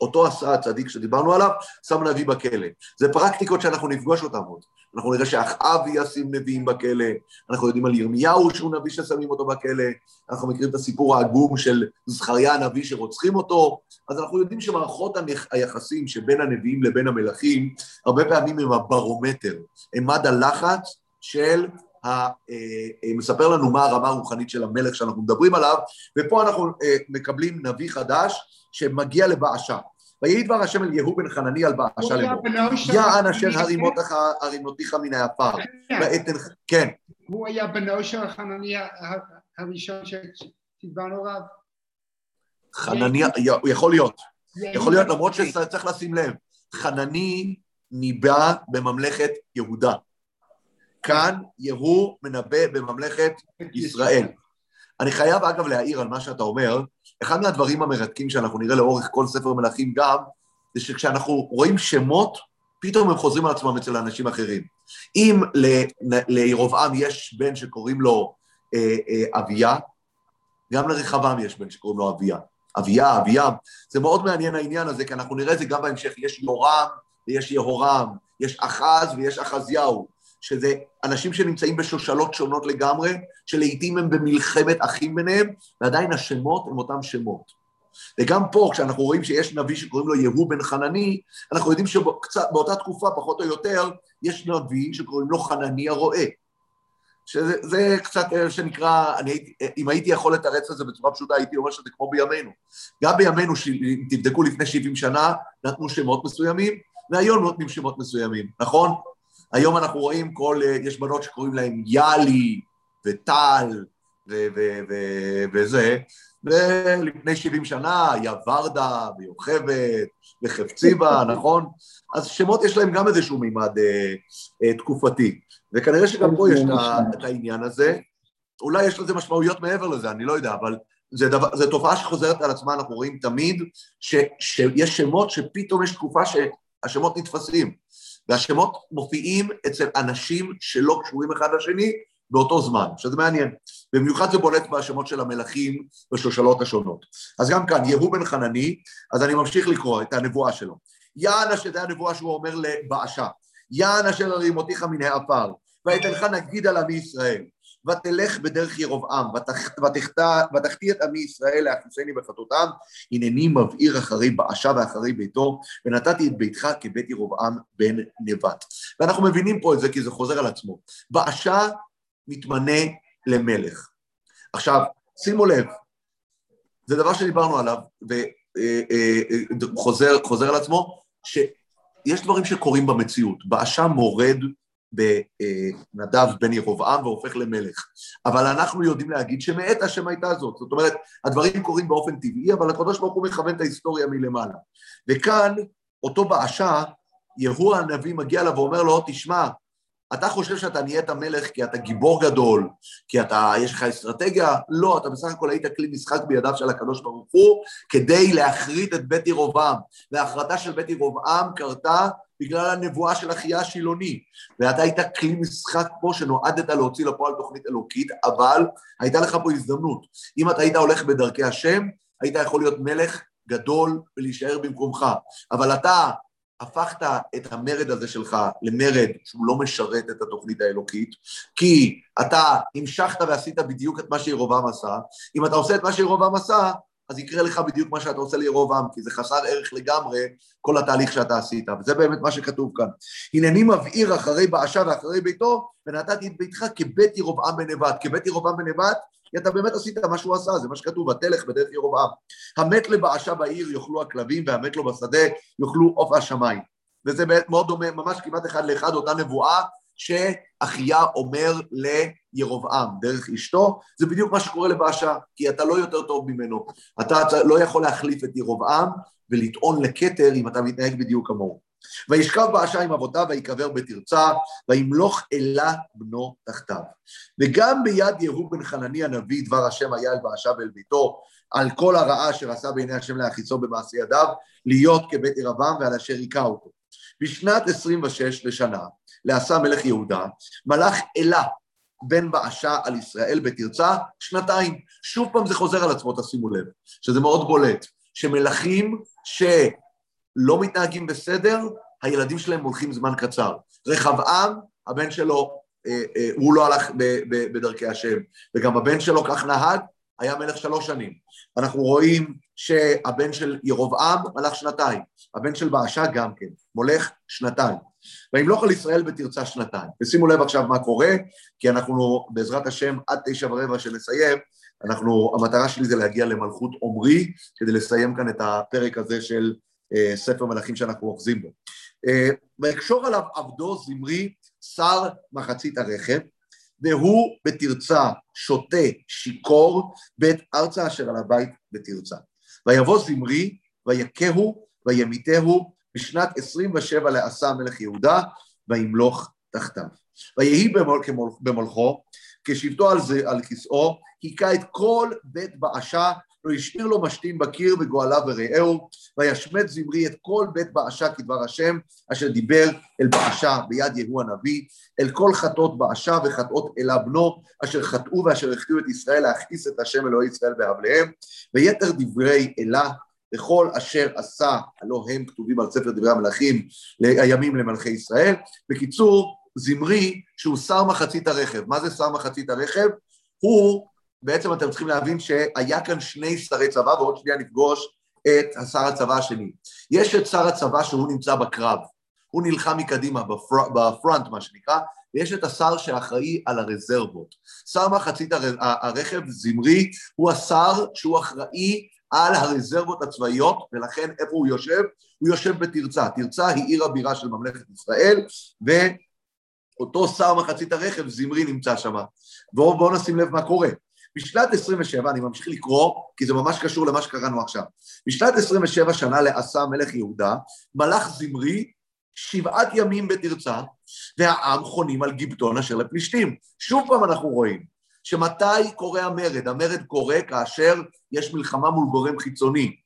אותו עשה הצדיק שדיברנו עליו, שם נביא בכלא. זה פרקטיקות שאנחנו נפגוש אותן עוד. אנחנו נראה שאחאב ישים נביאים בכלא, אנחנו יודעים על ירמיהו שהוא נביא ששמים אותו בכלא, אנחנו מכירים את הסיפור העגום של זכריה הנביא שרוצחים אותו, אז אנחנו יודעים שמערכות היחסים שבין הנביאים לבין המלכים, הרבה פעמים הם הברומטר, הם מד הלחץ של ה, אה, אה, מספר לנו מה הרמה הרוחנית של המלך שאנחנו מדברים עליו, ופה אנחנו אה, מקבלים נביא חדש שמגיע לבעשה. ויהי דבר השם אל יהוא בן חנני על באשה לאמור. יען אשר הרימותיך מן העפר. כן. הוא היה בנו של חנני הראשון שדיברנו עליו? חנני, יכול להיות. יכול להיות, למרות שצריך לשים לב, חנני ניבא בממלכת יהודה. כאן יהוא מנבא בממלכת ישראל. אני חייב אגב להעיר על מה שאתה אומר, אחד מהדברים המרתקים שאנחנו נראה לאורך כל ספר מלכים גם, זה שכשאנחנו רואים שמות, פתאום הם חוזרים על עצמם אצל אנשים אחרים. אם לירובעם יש בן שקוראים לו אה, אה, אביה, גם לרחבעם יש בן שקוראים לו אביה. אביה, אביה, זה מאוד מעניין העניין הזה, כי אנחנו נראה את זה גם בהמשך, יש יורם ויש יהורם, יש אחז ויש אחזיהו. שזה אנשים שנמצאים בשושלות שונות לגמרי, שלעיתים הם במלחמת אחים ביניהם, ועדיין השמות הם אותם שמות. וגם פה, כשאנחנו רואים שיש נביא שקוראים לו יהוא בן חנני, אנחנו יודעים שבאותה תקופה, פחות או יותר, יש נביא שקוראים לו חנני הרועה. שזה קצת אה, שנקרא, אני, אם הייתי יכול לתרץ את זה בצורה פשוטה, הייתי אומר שזה כמו בימינו. גם בימינו, אם תבדקו לפני 70 שנה, נתנו שמות מסוימים, והיום נותנים שמות מסוימים, נכון? היום אנחנו רואים כל, אה, יש בנות שקוראים להן יאלי וטל וזה, ולפני 70 שנה היה ורדה ויוכבד וחפציבה, נכון? אז שמות יש להם גם איזשהו מימד אה, אה, תקופתי, וכנראה שגם פה יש את העניין הזה. אולי יש לזה משמעויות מעבר לזה, אני לא יודע, אבל זו תופעה שחוזרת על עצמה, אנחנו רואים תמיד ש, שיש שמות שפתאום יש תקופה שהשמות נתפסים. והשמות מופיעים אצל אנשים שלא קשורים אחד לשני באותו זמן, שזה מעניין. במיוחד זה בולט בשמות של המלכים בשושלות השונות. אז גם כאן, יהוא בן חנני, אז אני ממשיך לקרוא את הנבואה שלו. יען אשר, זה הנבואה שהוא אומר לבעשה, יען אשר הרימותיך מן העפר, ואתנך נגיד על עמי ישראל. ותלך בדרך ירבעם, ותחטיא את עמי ישראל להכניסני בחטאותם, הנני מבעיר אחרי באשה ואחרי ביתו, ונתתי את ביתך כבית ירבעם בן נבט. ואנחנו מבינים פה את זה כי זה חוזר על עצמו. באשה מתמנה למלך. עכשיו, שימו לב, זה דבר שדיברנו עליו, וחוזר אה, אה, על עצמו, שיש דברים שקורים במציאות. באשה מורד בנדב בן ירבעם והופך למלך. אבל אנחנו יודעים להגיד שמאת השם הייתה זאת. זאת אומרת, הדברים קורים באופן טבעי, אבל הקדוש ברוך הוא מכוון את ההיסטוריה מלמעלה. וכאן, אותו באשה, יהוא הנביא מגיע אליו ואומר לו, תשמע, אתה חושב שאתה נהיית מלך כי אתה גיבור גדול, כי אתה, יש לך אסטרטגיה? לא, אתה בסך הכל היית כלי משחק בידיו של הקדוש ברוך הוא כדי להכרית את בית ירובעם. וההכרתה של בית ירובעם קרתה בגלל הנבואה של אחיה השילוני. ואתה היית כלי משחק פה שנועדת להוציא לפועל תוכנית אלוקית, אבל הייתה לך פה הזדמנות. אם אתה היית הולך בדרכי השם, היית יכול להיות מלך גדול ולהישאר במקומך. אבל אתה הפכת את המרד הזה שלך למרד שהוא לא משרת את התוכנית האלוקית, כי אתה המשכת ועשית בדיוק את מה שירובעם עשה. אם אתה עושה את מה שירובעם עשה, אז יקרה לך בדיוק מה שאתה רוצה לירובעם, כי זה חסר ערך לגמרי, כל התהליך שאתה עשית, וזה באמת מה שכתוב כאן. הנני מבעיר אחרי באשה ואחרי ביתו, ונתתי את ביתך כבית ירובעם בנבט. כבית ירובעם בנבט, כי אתה באמת עשית מה שהוא עשה, זה מה שכתוב, ותלך בדרך ירובעם. המת לבאשה בעיר יאכלו הכלבים, והמת לו בשדה יאכלו עוף השמיים. וזה מאוד דומה, ממש כמעט אחד לאחד, אותה נבואה שאחיה אומר לירובעם דרך אשתו, זה בדיוק מה שקורה לבאשה, כי אתה לא יותר טוב ממנו. אתה לא יכול להחליף את ירובעם ולטעון לכתר אם אתה מתנהג בדיוק כמוהו. וישכב באשה עם אבותיו ויקבר בתרצה, וימלוך אלה בנו תחתיו. וגם ביד יהוא בן חנני הנביא דבר השם היה אל באשה ואל ביתו, על כל הרעה אשר עשה בעיני השם להחיצו במעשי ידיו, להיות כבית ירבעם ועל אשר היכה אותו. בשנת 26 לשנה, לעשה מלך יהודה, מלך אלה בן באשה על ישראל בתרצה שנתיים. שוב פעם זה חוזר על עצמו, תשימו לב, שזה מאוד בולט, שמלכים שלא מתנהגים בסדר, הילדים שלהם הולכים זמן קצר. רחבעם, הבן שלו, אה, אה, הוא לא הלך בדרכי השם, וגם הבן שלו כך נהג, היה מלך שלוש שנים. אנחנו רואים שהבן של ירובעם מלך שנתיים, הבן של באשה גם כן, מולך שנתיים. וימלוך על ישראל בתרצה שנתיים. ושימו לב עכשיו מה קורה, כי אנחנו בעזרת השם עד תשע ורבע שנסיים, אנחנו, המטרה שלי זה להגיע למלכות עומרי, כדי לסיים כאן את הפרק הזה של אה, ספר מלכים שאנחנו אוחזים בו. אה, ויקשור עליו עבדו זמרי שר מחצית הרכב, והוא בתרצה שותה שיכור בית ארצה אשר על הבית בתרצה. ויבוא זמרי ויכהו וימיתהו בשנת עשרים ושבע לעשה מלך יהודה וימלוך תחתיו. ויהי במולכו כשבתו על, זה, על כסאו, היכה את כל בית באשה לא השאיר לו משתין בקיר וגואליו ורעהו, וישמט זמרי את כל בית באשה כדבר השם, אשר דיבר אל באשה ביד יהוא הנביא, אל כל חטאות באשה וחטאות אלה בנו, אשר חטאו ואשר החטיאו את ישראל להכעיס את השם אלוהי ישראל באבליהם, ויתר דברי אלה וכל אשר עשה, הלא הם כתובים על ספר דברי המלכים, הימים למלכי ישראל. בקיצור, זמרי, שהוא שר מחצית הרכב. מה זה שר מחצית הרכב? הוא בעצם אתם צריכים להבין שהיה כאן שני שרי צבא, ועוד שנייה נפגוש את שר הצבא השני. יש את שר הצבא שהוא נמצא בקרב, הוא נלחם מקדימה, בפר, בפרונט מה שנקרא, ויש את השר שאחראי על הרזרבות. שר מחצית הרכב, זמרי, הוא השר שהוא אחראי על הרזרבות הצבאיות, ולכן איפה הוא יושב? הוא יושב בתרצה. תרצה היא עיר הבירה של ממלכת ישראל, ואותו שר מחצית הרכב, זמרי, נמצא שם. בואו בוא נשים לב מה קורה. בשנת 27, אני ממשיך לקרוא, כי זה ממש קשור למה שקראנו עכשיו. בשנת 27 שנה לעשה מלך יהודה, מלך זמרי שבעת ימים בתרצה, והעם חונים על גיבטון אשר לפלישתים. שוב פעם אנחנו רואים שמתי קורה המרד? המרד קורה כאשר יש מלחמה מול גורם חיצוני.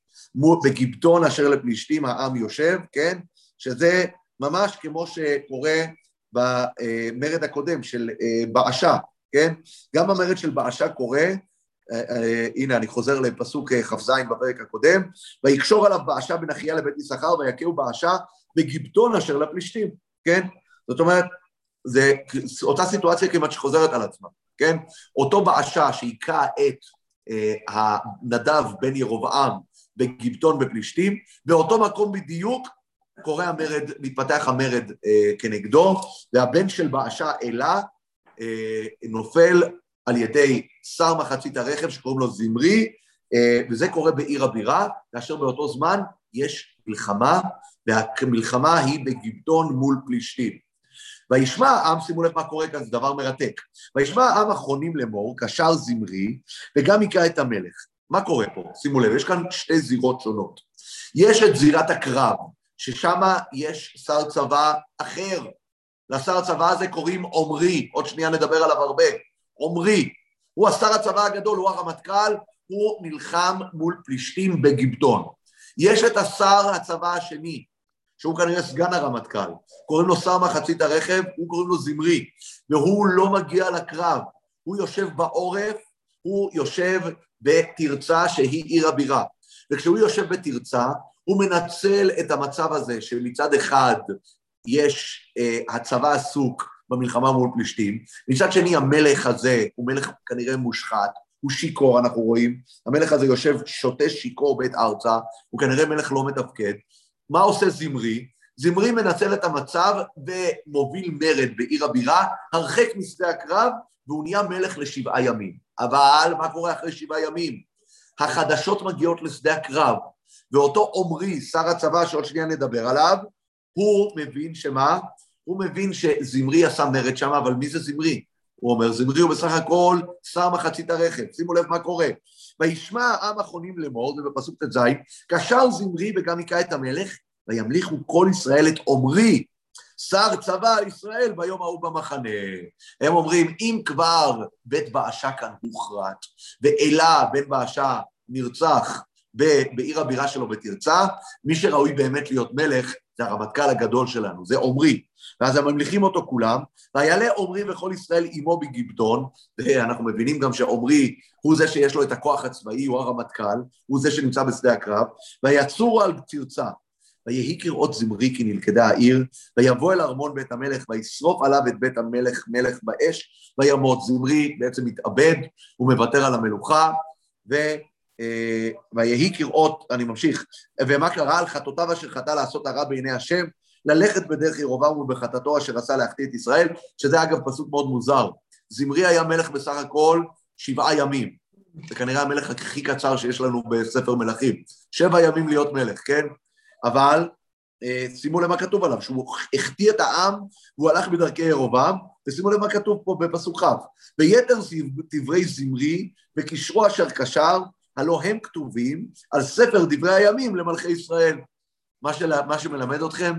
בגיבטון אשר לפלישתים העם יושב, כן? שזה ממש כמו שקורה במרד הקודם של אה, באשה, כן? גם המרד של באשה קורה, אה, אה, הנה אני חוזר לפסוק כ"ז בפרק הקודם, ויקשור עליו באשה בן אחיה לבית יששכר ויכהו באשה בגיבטון אשר לפלישתים, כן? זאת אומרת, זה אותה סיטואציה כמעט שחוזרת על עצמה, כן? אותו באשה שהיכה את אה, הנדב בן ירבעם בגיבטון בפלישתים, באותו מקום בדיוק קורה המרד, מתפתח המרד אה, כנגדו, והבן של באשה אלה אה, נופל על ידי שר מחצית הרכב שקוראים לו זמרי, אה, וזה קורה בעיר הבירה, כאשר באותו זמן יש מלחמה, והמלחמה היא בגיבטון מול פלישתים. וישמע העם, שימו לב מה קורה כאן, זה דבר מרתק. וישמע העם אחרונים לאמור, קשר זמרי, וגם היכה את המלך. מה קורה פה? שימו לב, יש כאן שתי זירות שונות. יש את זירת הקרב, ששם יש שר צבא אחר, לשר הצבא הזה קוראים עומרי, עוד שנייה נדבר עליו הרבה, עומרי, הוא השר הצבא הגדול, הוא הרמטכ"ל, הוא נלחם מול פלישתים בגיבדון. יש את השר הצבא השני, שהוא כנראה סגן הרמטכ"ל, קוראים לו שר מחצית הרכב, הוא קוראים לו זמרי, והוא לא מגיע לקרב, הוא יושב בעורף, הוא יושב בתרצה שהיא עיר הבירה. וכשהוא יושב בתרצה, הוא מנצל את המצב הזה שמצד אחד יש, uh, הצבא עסוק במלחמה מול פלישתים, מצד שני המלך הזה הוא מלך כנראה מושחת, הוא שיכור, אנחנו רואים, המלך הזה יושב שותה שיכור בית ארצה, הוא כנראה מלך לא מתפקד. מה עושה זמרי? זמרי מנצל את המצב ומוביל מרד בעיר הבירה, הרחק משדה הקרב, והוא נהיה מלך לשבעה ימים. אבל מה קורה אחרי שבעה ימים? החדשות מגיעות לשדה הקרב, ואותו עומרי, שר הצבא שעוד שנייה נדבר עליו, הוא מבין שמה? הוא מבין שזמרי עשה מרד שם, אבל מי זה זמרי? הוא אומר, זמרי הוא בסך הכל שר מחצית הרכב, שימו לב מה קורה. וישמע העם אחרונים לאמור, זה בפסוק ט"ז, קשר זמרי וגם היכה את המלך, וימליכו כל ישראל את עומרי, שר צבא ישראל ביום ההוא במחנה. הם אומרים, אם כבר בית באשה כאן הוכרת, ואלה בן באשה נרצח בעיר הבירה שלו בתרצה, מי שראוי באמת להיות מלך זה הרמטכ"ל הגדול שלנו, זה עומרי. ואז הם ממליכים אותו כולם, ויעלה עומרי וכל ישראל עמו בגיבדון, ואנחנו מבינים גם שעומרי הוא זה שיש לו את הכוח הצבאי, הוא הרמטכ"ל, הוא זה שנמצא בשדה הקרב, ויצורו על תרצה, ויהי כראות זמרי כי נלכדה העיר, ויבוא אל ארמון בית המלך, וישרוף עליו את בית המלך מלך באש, וימות. זמרי בעצם מתאבד, הוא מוותר על המלוכה, ו... אה, ויהי כראות, אני ממשיך, ומה קרה על חטאותיו אשר חטא לעשות הרע בעיני השם, ללכת בדרך ירובעם ובחטאתו אשר עשה להחטיא את ישראל, שזה אגב פסוק מאוד מוזר. זמרי היה מלך בסך הכל שבעה ימים. זה כנראה המלך הכי קצר שיש לנו בספר מלכים. שבע ימים להיות מלך, כן? אבל אה, שימו לב מה כתוב עליו, שהוא החטיא את העם והוא הלך בדרכי ירובעם, ושימו לב מה כתוב פה בפסוק כ', ויתר דברי זמרי וקשרו אשר קשר הלא הם כתובים על ספר דברי הימים למלכי ישראל. מה, של, מה שמלמד אתכם,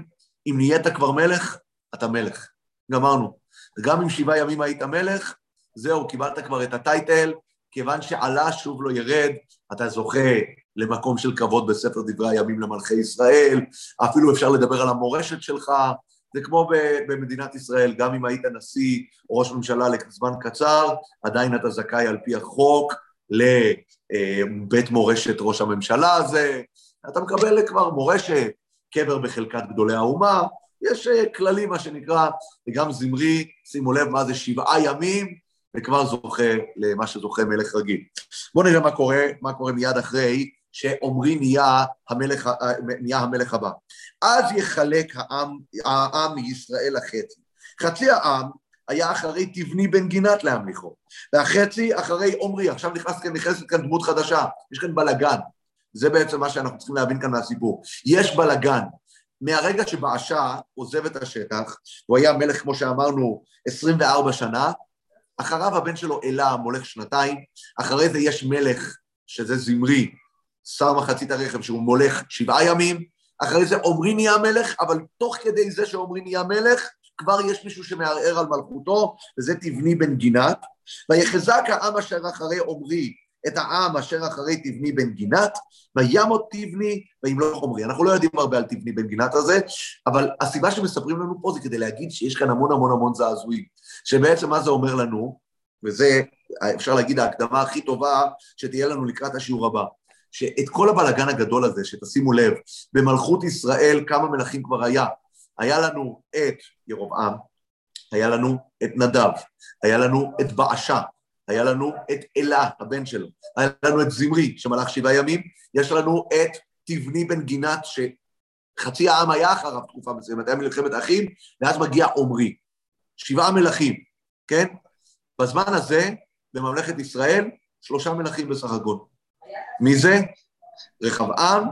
אם נהיית כבר מלך, אתה מלך. גמרנו. גם אם שבעה ימים היית מלך, זהו, קיבלת כבר את הטייטל, כיוון שעלה שוב לא ירד, אתה זוכה למקום של כבוד בספר דברי הימים למלכי ישראל, אפילו אפשר לדבר על המורשת שלך, זה כמו במדינת ישראל, גם אם היית נשיא או ראש ממשלה לזמן קצר, עדיין אתה זכאי על פי החוק לבית מורשת ראש הממשלה הזה, אתה מקבל כבר מורשת, קבר בחלקת גדולי האומה, יש אה, כללים, מה שנקרא, וגם זמרי, שימו לב מה זה שבעה ימים, וכבר זוכה למה שזוכה מלך רגיל. בואו נראה מה קורה, מה קורה מיד אחרי שעומרי נהיה המלך, נהיה המלך הבא. אז יחלק העם, העם מישראל לחצי. חצי העם היה אחרי תבני בן גינת להמליכו, והחצי אחרי עומרי, עכשיו נכנס, נכנסת כאן דמות חדשה, יש כאן בלגן, זה בעצם מה שאנחנו צריכים להבין כאן מהסיפור. יש בלגן. מהרגע שבאשה עוזב את השטח, הוא היה מלך, כמו שאמרנו, 24 שנה, אחריו הבן שלו אלה מולך שנתיים, אחרי זה יש מלך, שזה זמרי, שר מחצית הרכב, שהוא מולך שבעה ימים, אחרי זה עומרי נהיה מלך, אבל תוך כדי זה שעומרי נהיה מלך, כבר יש מישהו שמערער על מלכותו, וזה תבני בן גינת. ויחזק העם אשר אחרי עומרי את העם אשר אחרי תבני בן גינת, וימות תבני וימלוך עומרי. אנחנו לא יודעים הרבה על תבני בן גינת הזה, אבל הסיבה שמספרים לנו פה זה כדי להגיד שיש כאן המון המון המון זעזועים. שבעצם מה זה אומר לנו, וזה אפשר להגיד ההקדמה הכי טובה שתהיה לנו לקראת השיעור הבא. שאת כל הבלגן הגדול הזה, שתשימו לב, במלכות ישראל כמה מלכים כבר היה. היה לנו את ירבעם, היה לנו את נדב, היה לנו את באשה, היה לנו את אלה, הבן שלו, היה לנו את זמרי, שמלך שבעה ימים, יש לנו את תבני בן גינת, שחצי העם היה אחריו תקופה מסוימת, היה מלחמת אחים, ואז מגיע עומרי. שבעה מלכים, כן? בזמן הזה, בממלכת ישראל, שלושה מלכים בסך הכל. מי זה? רחבעם,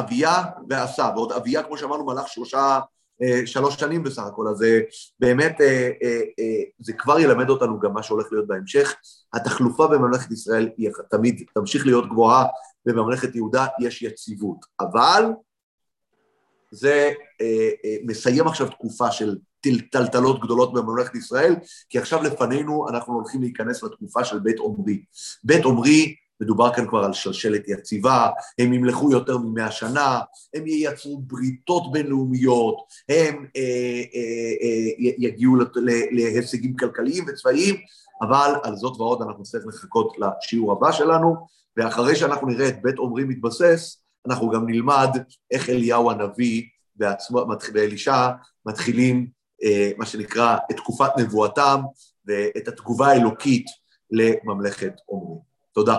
אביה ועשה, ועוד אביה, כמו שאמרנו, מלך שלושה, אה, שלוש שנים בסך הכל, אז אה, באמת אה, זה כבר ילמד אותנו גם מה שהולך להיות בהמשך. התחלופה בממלכת ישראל היא תמיד תמשיך להיות גבוהה, בממלכת יהודה יש יציבות, אבל זה מסיים עכשיו תקופה של טלטלות גדולות בממלכת ישראל, כי עכשיו לפנינו אנחנו הולכים להיכנס לתקופה של בית עומרי. בית עומרי, מדובר כאן כבר על שלשלת יציבה, הם ימלכו יותר ממאה שנה, הם ייצרו בריתות בינלאומיות, הם אה, אה, אה, יגיעו להישגים כלכליים וצבאיים, אבל על זאת ועוד אנחנו נצטרך לחכות לשיעור הבא שלנו, ואחרי שאנחנו נראה את בית עומרי מתבסס, אנחנו גם נלמד איך אליהו הנביא בעצמו, ואלישע מתחילים אה, מה שנקרא את תקופת נבואתם ואת התגובה האלוקית לממלכת עומרי. תודה.